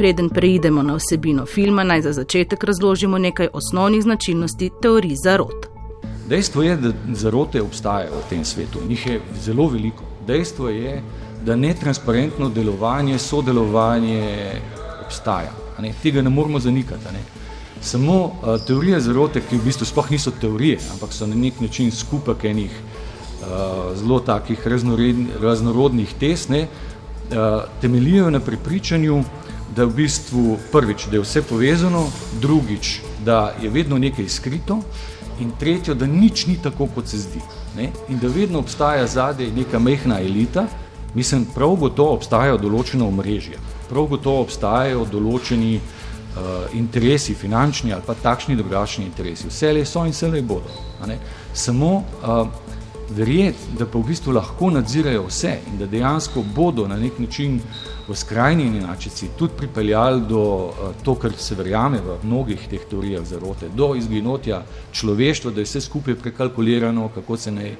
Preden preidemo na vsebino filma, naj za začetek razložimo nekaj osnovnih značilnosti teorij zarot. Dejstvo je, da zarote obstajajo v tem svetu, njih je zelo veliko. Dejstvo je, da netransparentno delovanje, sodelovanje obstaja. Ne? Tega ne moramo zanikati. Ne? Samo uh, teorije zarote, ki v bistvu sploh niso teorije, ampak so na nek način skupek enih uh, zelo takih raznorodnih test, ne, uh, temeljijo na prepričanju, da v bistvu prvič, da je vse povezano, drugič, da je vedno nekaj skrito in tretjo, da nič ni tako, kot se zdi. Ne? In da vedno obstaja zadej neka mehna elita, mislim, prav gotovo obstajajo določena omrežja, prav gotovo obstajajo določeni uh, interesi, finančni ali pa takšni drugačni interesi. Vse le so in vse le bodo. Samo uh, verjeti, da pa v bistvu lahko nadzirajo vse in da dejansko bodo na nek način v skrajni inačici tudi pripeljali do uh, to, kar se verjame v mnogih teh teorijah zarote, do izginotja človeštva, da je vse skupaj prekalkulirano, kako se ne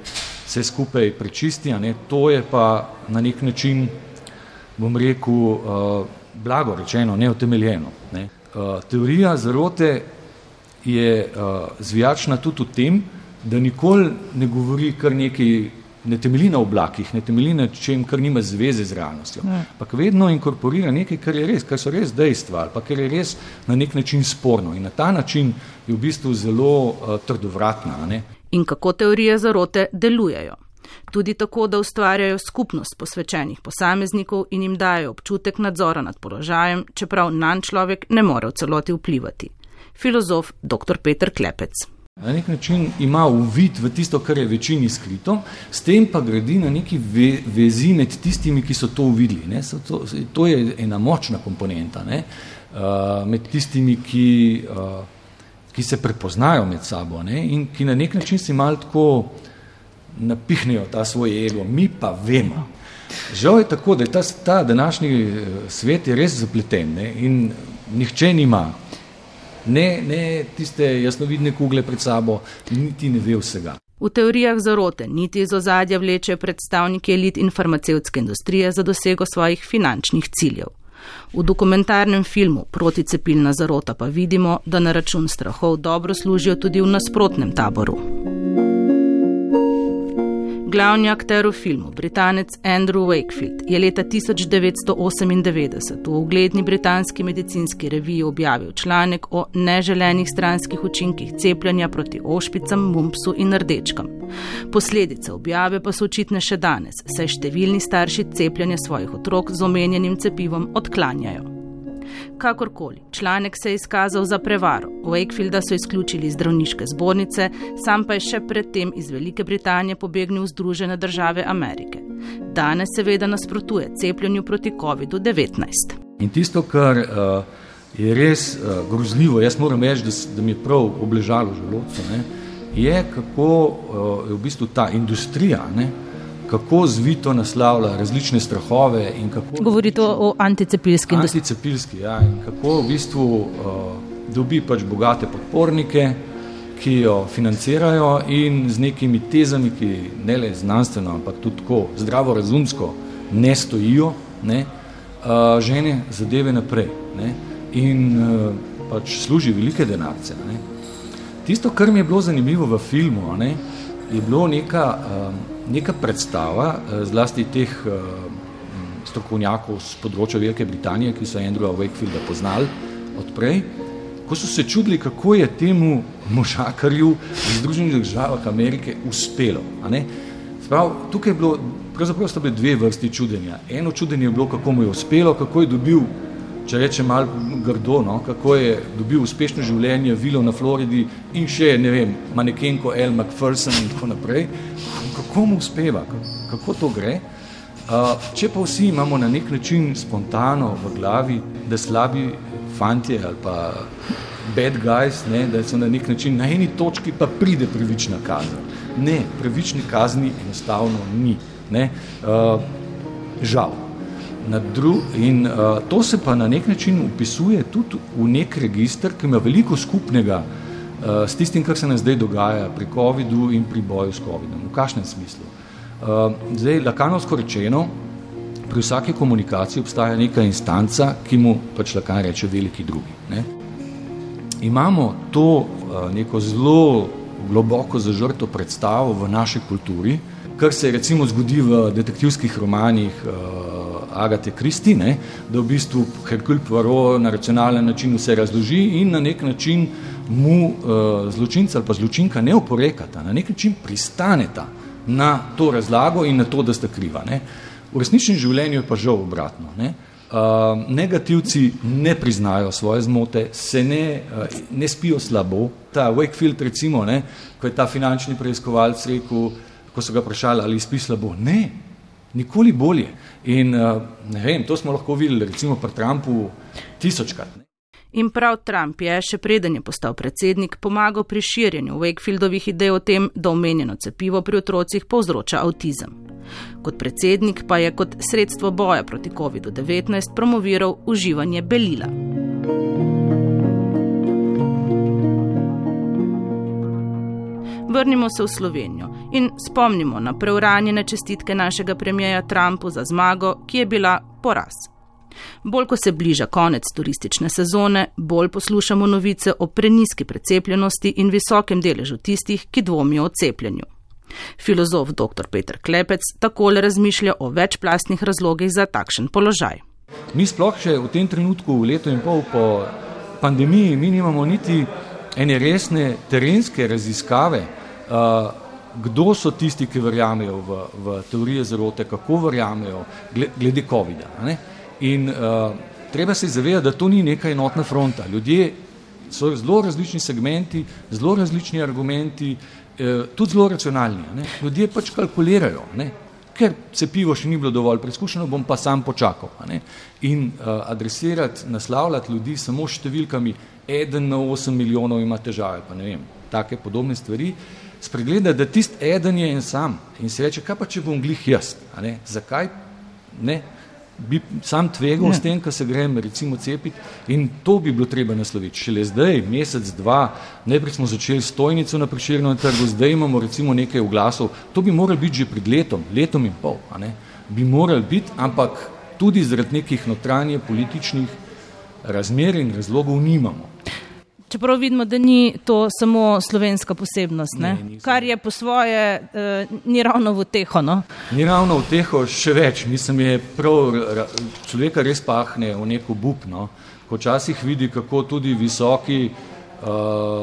vse skupaj prečisti, ne, to je pa na nek način, bom rekel, uh, blago rečeno, neotemeljeno. Ne. Uh, teorija zarote je uh, zvijačna tudi v tem, da nikoli ne govori kar nekaj, ne temelji na oblakih, ne temelji na čem, kar nima zveze z realnostjo, ampak vedno inkorporira nekaj, kar je res, kar so res dejstva ali pa kar je res na nek način sporno in na ta način je v bistvu zelo uh, trdovratna. Ne. In kako teorije zarote delujejo? Tudi tako, da ustvarjajo skupnost posvečenih posameznikov in jim dajo občutek nadzora nad položajem, čeprav nan človek ne more v celoti vplivati. Filozof dr. Peter Klepec. Na nek način ima uvid v tisto, kar je večini skrito, s tem pa gradi na neki ve, vezi med tistimi, ki so to uvideli. Ne? So to, to je ena močna komponenta ne? uh, med tistimi, ki, uh, ki se prepoznajo med sabo ne? in ki na nek način si mal tako napihnejo ta svoj ego, mi pa vemo. Žal je tako, da je ta, ta današnji eh, svet je res zapleten ne? in nihče nima ne, ne tiste jasnovidne kugle pred sabo, niti ne ve vsega. V teorijah zarote niti iz ozadja vleče predstavniki elit in farmacevtske industrije za dosego svojih finančnih ciljev. V dokumentarnem filmu Proticepilna zarota pa vidimo, da na račun strahov dobro služijo tudi v nasprotnem taboru. Glavni akter v filmu, britanec Andrew Wakefield, je leta 1998 v ugledni britanski medicinski reviji objavil članek o neželenih stranskih učinkih cepljenja proti ošpicam, mumpsu in rdečkam. Posledice objave pa so očitne še danes, saj številni starši cepljenja svojih otrok z omenjenim cepivom odklanjajo. Kakorkoli, članek se je izkazal za prevaro. Wakefielda so izključili iz zdravniške zbornice, sam pa je še predtem iz Velike Britanije pobegnil v Združene države Amerike. Danes seveda nasprotuje cepljenju proti COVID-19. In tisto, kar uh, je res uh, grozljivo, jaz moram reči, da, da mi je prav obležalo želodce, ne, je kako uh, je v bistvu ta industrija. Ne, kako zvito naslavlja različne strahove. Govorite o anticepilski industriji. Anticepilski, ja, in kako v bistvu uh, dobi pač bogate podpornike, ki jo financirajo in z nekimi tezami, ki ne le znanstveno, ampak tudi tako zdravo razumsko ne stojijo, ne, uh, žene zadeve naprej ne, in uh, pač služi velike denarce. Ne. Tisto, kar mi je bilo zanimivo v filmu, ne, je bilo neka um, neka predstava eh, zlasti teh eh, strokovnjakov z področja Velike Britanije, ki so Andrewa Wakefielda poznali odprej, ko so se čudili, kako je temu možakarju v Združenih državah Amerike uspelo. Sprav, tukaj je bilo, pravzaprav sta bile dve vrsti čudenja. Eno čudenje je bilo, kako mu je uspelo, kako je dobil, če reče malo grdo, no, kako je dobil uspešno življenje, vilo na Floridi in še, ne vem, manekenko Elle McPherson in tako naprej kako mu uspeva, kako to gre. Uh, če pa vsi imamo na nek način spontano v glavi, da slabi fantje ali pa bad guys, ne, da so na nek način na eni točki pa pride pravična kazen. Ne, pravični kazni enostavno ni. Ne. Uh, žal. Na dru, in uh, to se pa na nek način upisuje tudi v nek registr, ki ima veliko skupnega uh, s tistim, kar se nam zdaj dogaja pri COVID-u in pri boju s COVID-om. V kakšnem smislu? Uh, zdaj, lakanovsko rečeno, pri vsaki komunikaciji obstaja neka instanca, ki mu pač lahko reče veliki drugi. Ne? Imamo to uh, neko zelo globoko zažrto predstavo v naši kulturi, kar se recimo zgodi v detektivskih romanih uh, Agate Kristi, ne, da v bistvu Hercule Poirot na racionalen način vse razloži in na nek način mu uh, zločinca ali pa zločinka ne oporekata, na nek način pristaneta na to razlago in na to, da sta kriva. Ne. V resničnem življenju je pa žal obratno. Ne. Uh, negativci ne priznajo svoje zmote, se ne, uh, ne spijo slabo. Ta Wakefield, recimo, ne, ko je ta finančni preiskovalc rekel, ko so ga vprašali, ali spi slabo. Ne, nikoli bolje. In uh, ne vem, to smo lahko videli recimo pri Trumpu tisočkrat. Ne. In prav Trump je, še preden je postal predsednik, pomagal pri širjenju Wakefieldovih idej o tem, da omenjeno cepivo pri otrocih povzroča avtizem. Kot predsednik pa je kot sredstvo boja proti COVID-19 promoviral uživanje belila. Vrnimo se v Slovenijo in spomnimo na preuranjene čestitke našega premijeja Trumpu za zmago, ki je bila poraz. Bolj ko se bliža konec turistične sezone, bolj poslušamo novice o preniski precepljenosti in visokem deležu tistih, ki dvomijo o cepljenju. Filozof dr. Petr Klepec takole razmišlja o večplastnih razlogih za takšen položaj. Mi sploh še v tem trenutku, v letu in pol po pandemiji, mi nimamo niti ene resne terenske raziskave, kdo so tisti, ki verjamejo v, v teorije zarote, kako verjamejo glede COVID-a. In uh, treba se zavedati, da to ni neka enotna fronta. Ljudje so zelo različni segmenti, zelo različni argumenti, eh, tudi zelo racionalni. Ne? Ljudje pač kalkulirajo, ne? ker cepivo še ni bilo dovolj preizkušeno, bom pa sam počakal. In uh, adresirati, naslavljati ljudi samo številkami, eden na osem milijonov ima težave, pa ne vem, take podobne stvari, spregleda, da tist eden je en sam in se reče, kaj pa če bom glih jaz, ne? zakaj ne? bi sam tvegal ne. s tem, ko se grem recimo cepiti in to bi bilo treba nasloviti. Šele zdaj, mesec, dva, najprej smo začeli stojnico na preširnem trgu, zdaj imamo recimo nekaj oglasov, to bi moralo biti že pred letom, letom in pol, ne? bi moralo biti, ampak tudi zaradi nekih notranje političnih razmer in razlogov nimamo. Čeprav vidimo, da ni to samo slovenska posebnost, ne? Ne, kar je po svoje, eh, ni ravno v teho. No? Ni ravno v teho, še več. Mislim, je prav, človeka res pahne v neko bupno, ko včasih vidi, kako tudi visoki, eh,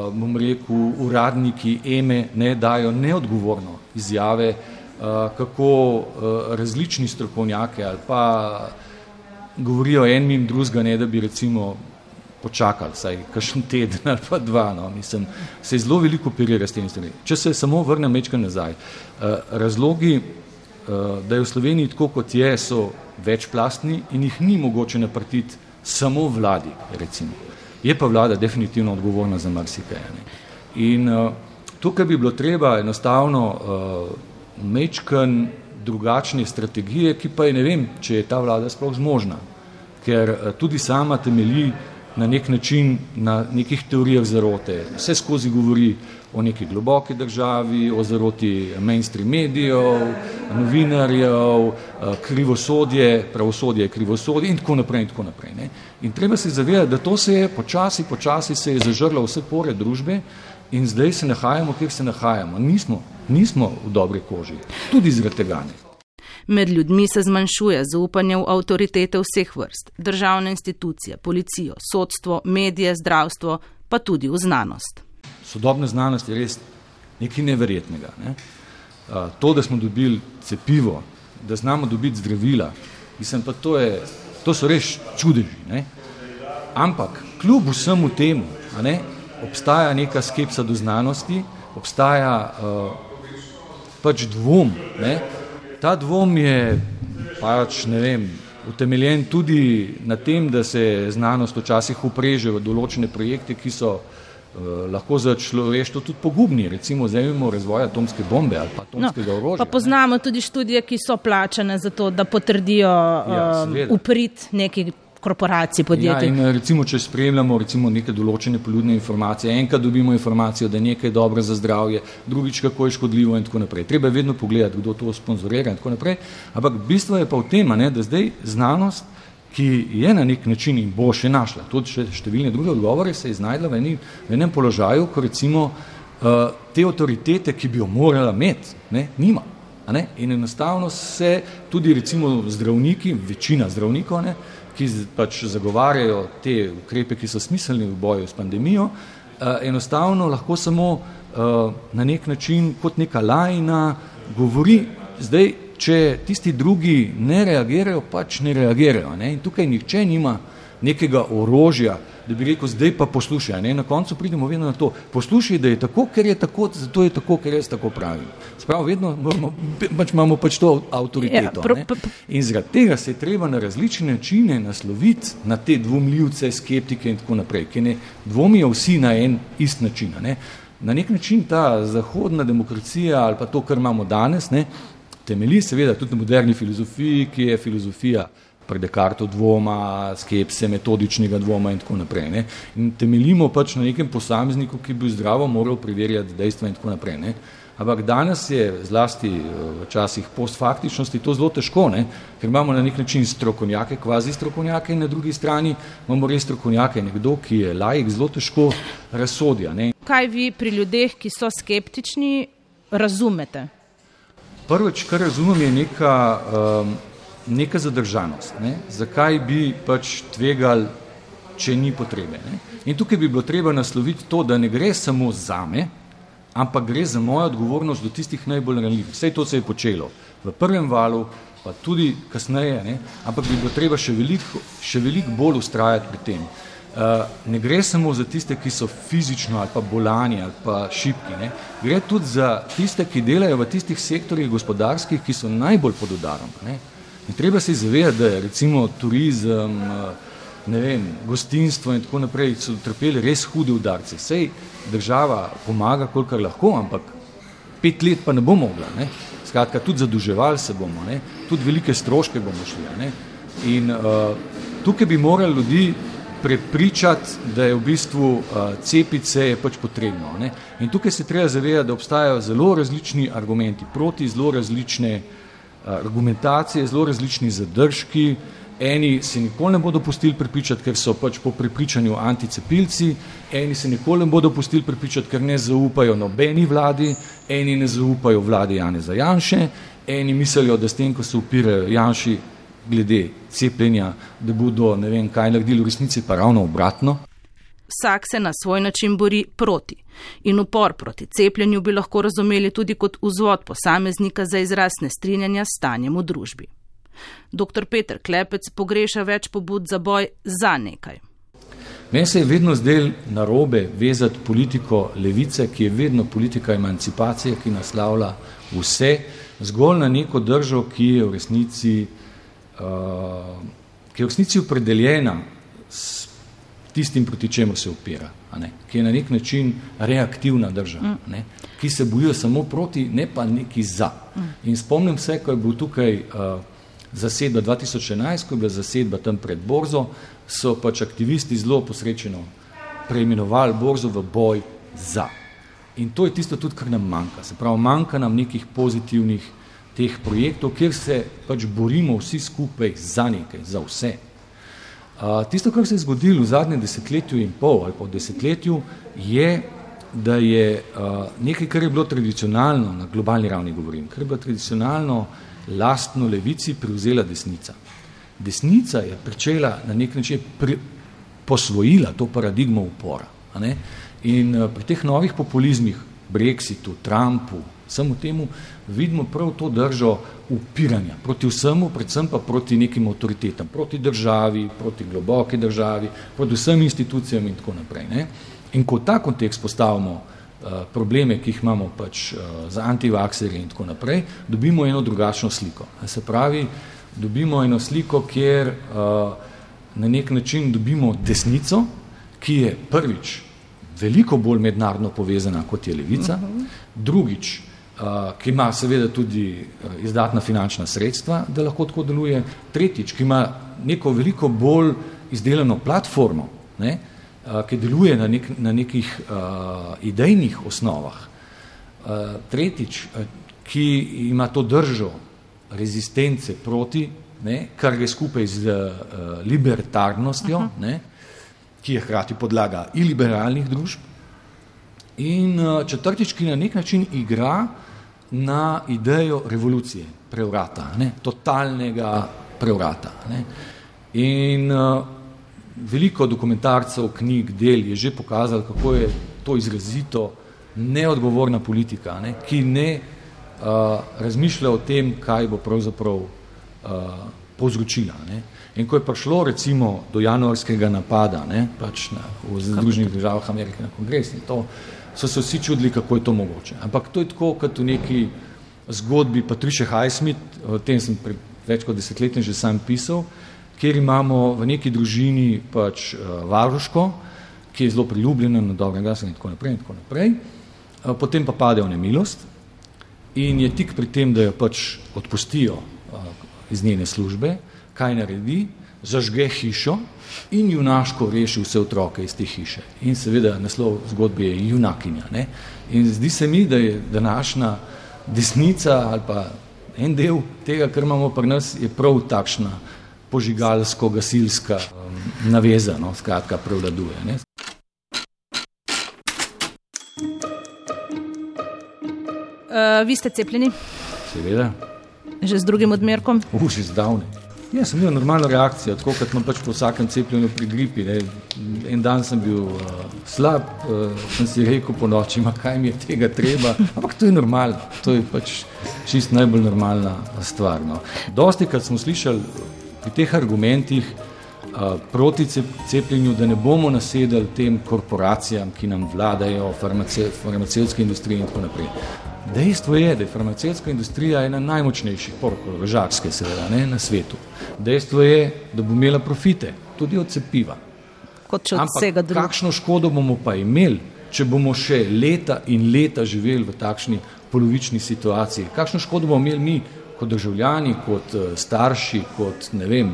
bom rekel, uradniki EME ne dajo neodgovorno izjave, eh, kako eh, različni strokovnjake ali pa govorijo enim in drugega, ne da bi recimo počakali, saj kakšen teden ali pa dva, no, mislim, se zelo veliko operira s tem stvari. Če se samo vrnem mečka nazaj, uh, razlogi, uh, da je v Sloveniji tako, kot je, so večplastni in jih ni mogoče naprtiti samo vladi, recimo. Je pa vlada definitivno odgovorna za marsikaj. In uh, tukaj bi bilo treba enostavno uh, mečkan drugačne strategije, ki pa je ne vem, če je ta vlada sploh zmožna, ker uh, tudi sama temelji na nek način na nekih teorijah zarote. Vse skozi govori o neki globoki državi, o zaroti mainstream medijev, novinarjev, eh, krivosodje, pravosodje je krivosodje in tako naprej in tako naprej. Ne. In treba se zavedati, da to se je počasi, počasi se je zažrlo vse pore družbe in zdaj se nahajamo, kjer se nahajamo. Nismo, nismo v dobri koži, tudi zaradi tega ne. Med ljudmi se zmanjšuje zaupanje v avtoritete vseh vrst, državne institucije, policijo, sodstvo, medije, zdravstvo, pa tudi v znanost. Sodobna znanost je res nekaj neverjetnega. Ne? To, da smo dobili cepivo, da znamo dobiti zdravila, mislim pa to, je, to so res čudeži. Ne? Ampak kljub vsemu temu ne, obstaja neka skepsa do znanosti, obstaja uh, pač dvom, ne, Ta dvom je pač, ne vem, utemeljen tudi na tem, da se znanost včasih upreže v določene projekte, ki so eh, lahko za človeštvo tudi pogubni, recimo vzemimo razvoj atomske bombe ali pa atomskega no, orožja. Pa poznamo ne. tudi študije, ki so plačane za to, da potrdijo ja, uh, uprit neki korporacij, podjetij. Ja, in recimo, če spremljamo recimo neke določene poljudne informacije, enkrat dobimo informacijo, da je nekaj dobro za zdravje, drugič kako je škodljivo in tako naprej. Treba je vedno pogledati, kdo to sponzorira in tako naprej. Ampak bistvo je pa v tem, ne, da zdaj znanost, ki je na nek način in bo še našla, tudi še številne druge odgovore, se je znajdla v, eni, v enem položaju, ko recimo uh, te avtoritete, ki bi jo morala imeti, ne, nima. Ne? In enostavno se tudi recimo zdravniki, večina zdravnikov, ne, ki pač zagovarjajo te ukrepe, ki so smiselni v boju s pandemijo, eh, enostavno lahko samo eh, na nek način kot neka lajna govori, zdaj, če tisti drugi ne reagirajo, pač ne reagirajo. Ne? In tukaj nihče nima nekega orožja, da bi rekel, zdaj pa poslušaj. Ne? Na koncu pridemo vedno na to, poslušaj, da je tako, ker je tako, zato je tako, ker jaz tako pravim. Sprav, vedno moramo, pač imamo pač to avtoriteto. Ja, in zaradi tega se je treba na različne načine nasloviti na te dvomljivce, skeptike in tako naprej, ki ne dvomijo vsi na en ist način. Ne? Na nek način ta zahodna demokracija ali pa to, kar imamo danes, ne, temelji seveda tudi na moderni filozofiji, ki je filozofija pri Descartu dvoma, skepse, metodičnega dvoma in tako naprej. Ne. In temeljimo pač na nekem posamezniku, ki bi zdravo moral preverjati dejstva in tako naprej. Ne. Ampak danes je zlasti eh, v časih postfaktičnosti to zelo težko, ne? ker imamo na nek način strokovnjake, kvazi strokovnjake in na drugi strani imamo res strokovnjake, nekdo, ki je lajk, zelo težko razsodja. Ne? Kaj vi pri ljudeh, ki so skeptični, razumete? Prvič, kar razumem, je neka um, neka zadržanost. Ne? Zakaj bi pač tvegali, če ni potrebe? Ne? In tukaj bi bilo treba nasloviti to, da ne gre samo za me, ampak gre za mojo odgovornost do tistih najbolj ranljivih. Vse to se je počelo v prvem valu, pa tudi kasneje, ne? ampak bi bilo treba še veliko, še veliko bolj ustrajati pri tem. Uh, ne gre samo za tiste, ki so fizično ali pa bolani ali pa šipki, ne? gre tudi za tiste, ki delajo v tistih sektorjih gospodarskih, ki so najbolj pod udarom. In treba se zavedati, da je recimo turizem, eh, ne vem, gostinstvo in tako naprej so trpeli res hude udarce. Sej država pomaga, kolikor lahko, ampak pet let pa ne bo mogla. Ne? Skratka, tudi zaduževali se bomo, ne? tudi velike stroške bomo šli. Ne? In uh, tukaj bi morali ljudi prepričati, da je v bistvu uh, cepiti se je pač potrebno. Ne? In tukaj se treba zavedati, da obstajajo zelo različni argumenti proti zelo različne uh, argumentacije, zelo različni zadržki. Eni se nikoli ne bodo pustili pripričati, ker so pač po pripričanju anticepilci, eni se nikoli ne bodo pustili pripričati, ker ne zaupajo nobeni vladi, eni ne zaupajo vladi Janeza Janše, eni mislijo, da s tem, ko se upirajo Janši glede cepljenja, da bodo ne vem kaj naredili v resnici, pa ravno obratno vsak se na svoj način bori proti. In upor proti cepljenju bi lahko razumeli tudi kot vzvod posameznika za izraz nestrinjanja s stanjem v družbi. Dr. Peter Klepec pogreša več pobud za boj za nekaj. Meni se je vedno zdel narobe vezati politiko levice, ki je vedno politika emancipacije, ki naslavlja vse, zgolj na neko držo, ki je v resnici, uh, ki je v resnici opredeljena s tistim, proti čemu se upira, ki je na nek način reaktivna država, mm. ki se bojijo samo proti, ne pa neki za. Mm. In spomnim se, ko je bil tukaj uh, zasedba 2011, ko je bila zasedba tam pred Borzo, so pač aktivisti zelo posrečeno preimenovali Borzo v boj za. In to je tisto tudi, kar nam manjka. Se pravi, manjka nam nekih pozitivnih teh projektov, kjer se pač borimo vsi skupaj za nekaj, za vse tisto, kar se je zgodilo v zadnjem desetletju in pol ali pa v desetletju, je, da je nekaj, kar je bilo tradicionalno, na globalni ravni govorim, kar je bilo tradicionalno lastno levici prevzela desnica. Desnica je pričela na nek način pri, posvojila to paradigmo upora. In pri teh novih populizmih, Brexitu, Trumpu, samo temu, vidimo prav to držo upiranja proti vsemu, predvsem pa proti nekim avtoritetam, proti državi, proti globoki državi, proti vsem institucijam in tako naprej. Ne? In ko v ta kontekst postavimo uh, probleme, ki jih imamo pač uh, za antivakserje in tako naprej, dobimo eno drugačno sliko. Se pravi, dobimo eno sliko, kjer uh, na nek način dobimo desnico, ki je prvič veliko bolj mednarodno povezana kot je levica, uh -huh. drugič ki ima seveda tudi izdatna finančna sredstva, da lahko tako deluje. Tretjič, ki ima neko veliko bolj izdelano platformo, ne, ki deluje na, nek, na nekih uh, idejnih osnovah. Uh, tretjič, ki ima to držo rezistence proti, ne, kar gre skupaj z uh, libertarnostjo, uh -huh. ne, ki je hkrati podlaga iliberalnih družb. In uh, četrtič, ki na nek način igra na idejo revolucije, prevrata, ne, totalnega prevrata. Ne. In uh, veliko dokumentarcev, knjig, del je že pokazalo, kako je to izrazito neodgovorna politika, ne, ki ne uh, razmišlja o tem, kaj bo pravzaprav uh, povzročila. Ne. In ko je prišlo recimo do januarskega napada ne, pač na, v Združenih državah Amerike na kongresni, to so se vsi čudili, kako je to mogoče. Ampak to je tako, kot v neki zgodbi Patricia Highsmith, o tem sem pri več kot desetletjem že sam pisal, kjer imamo v neki družini pač uh, varuško, ki je zelo priljubljena na dobrem glasu in tako naprej in tako naprej. Uh, potem pa pade v nemilost in je tik pri tem, da jo pač odpustijo uh, iz njene službe, kaj naredi, zažge hišo in junaško reši vse otroke iz te hiše. In seveda naslov zgodbe je junakinja. Ne? In zdi se mi, da je današnja desnica ali pa en del tega, kar imamo pri nas, je prav takšna požigalsko-gasilska um, naveza, no, skratka, prevladuje. Ne. Uh, vi ste cepljeni? Seveda. Že z drugim odmerkom? Uh, že zdavne. Ja, sem imel normalno reakcijo, tako kot imam pač po vsakem cepljenju pri gripi. Ne. En dan sem bil uh, slab, uh, sem si rekel po noči, ma kaj mi je tega treba, ampak to je normalno, to je pač čist najbolj normalna stvar. No. Dosti, kad smo slišali pri teh argumentih uh, proti cepljenju, da ne bomo nasedali tem korporacijam, ki nam vladajo, farmace, farmacevtske industrije in tako naprej. Dejstvo je, da je farmacevtska industrija ena najmočnejših, porakožarske seveda, ne, na svetu. Dejstvo je, da bo imela profite, tudi od cepiva. Kot če od Ampak vsega drugega. kakšno škodo bomo pa imeli, če bomo še leta in leta živeli v takšni polovični situaciji? Kakšno škodo bomo imeli mi kot državljani, kot uh, starši, kot ne vem,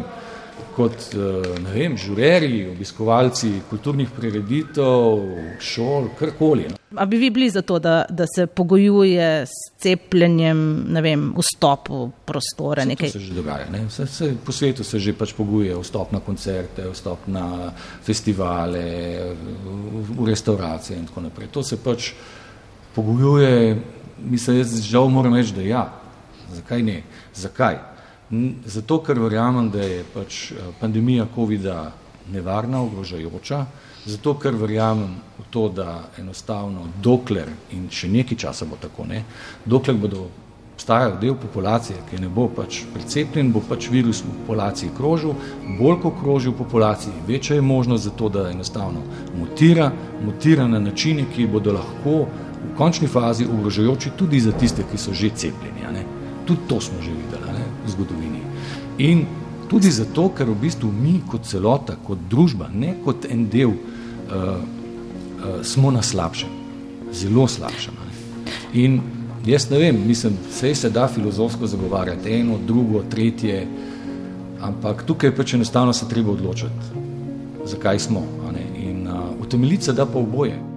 kot uh, ne vem, žureri, obiskovalci kulturnih prireditev, šol, karkoli. No. A bi vi bili za to, da, da se pogojuje s cepljenjem, ne vem, vstop v prostore? Vse Nekaj? To se že dogaja. Ne? Vse, vse, po svetu se že pač poguje vstop na koncerte, vstop na festivale, v, v restauracije in tako naprej. To se pač pogojuje, mislim, jaz žal moram reči, da ja. Zakaj ne? Zakaj? Zato, ker verjamem, da je pač eh, pandemija COVID-a nevarna, ogrožajoča, zato, ker verjamem v to, da enostavno dokler, in še nekaj časa bo tako, ne, dokler bodo obstajal del populacije, ki ne bo pač precepljen, bo pač virus v populaciji krožil, bolj ko kroži v populaciji, večja je možnost za to, da enostavno mutira, mutira na načine, ki bodo lahko v končni fazi ogrožajoči tudi za tiste, ki so že cepljeni. Tudi to smo že videli zgodovini. In tudi zato, ker v bistvu mi kot celota, kot družba, ne kot en del, uh, uh, smo na slabšem, zelo slabšem. Ne. In jaz ne vem, mislim, vse se da filozofsko zagovarjati, eno, drugo, tretje, ampak tukaj pač enostavno se treba odločiti, zakaj smo. In uh, utemeljiti se da pa oboje.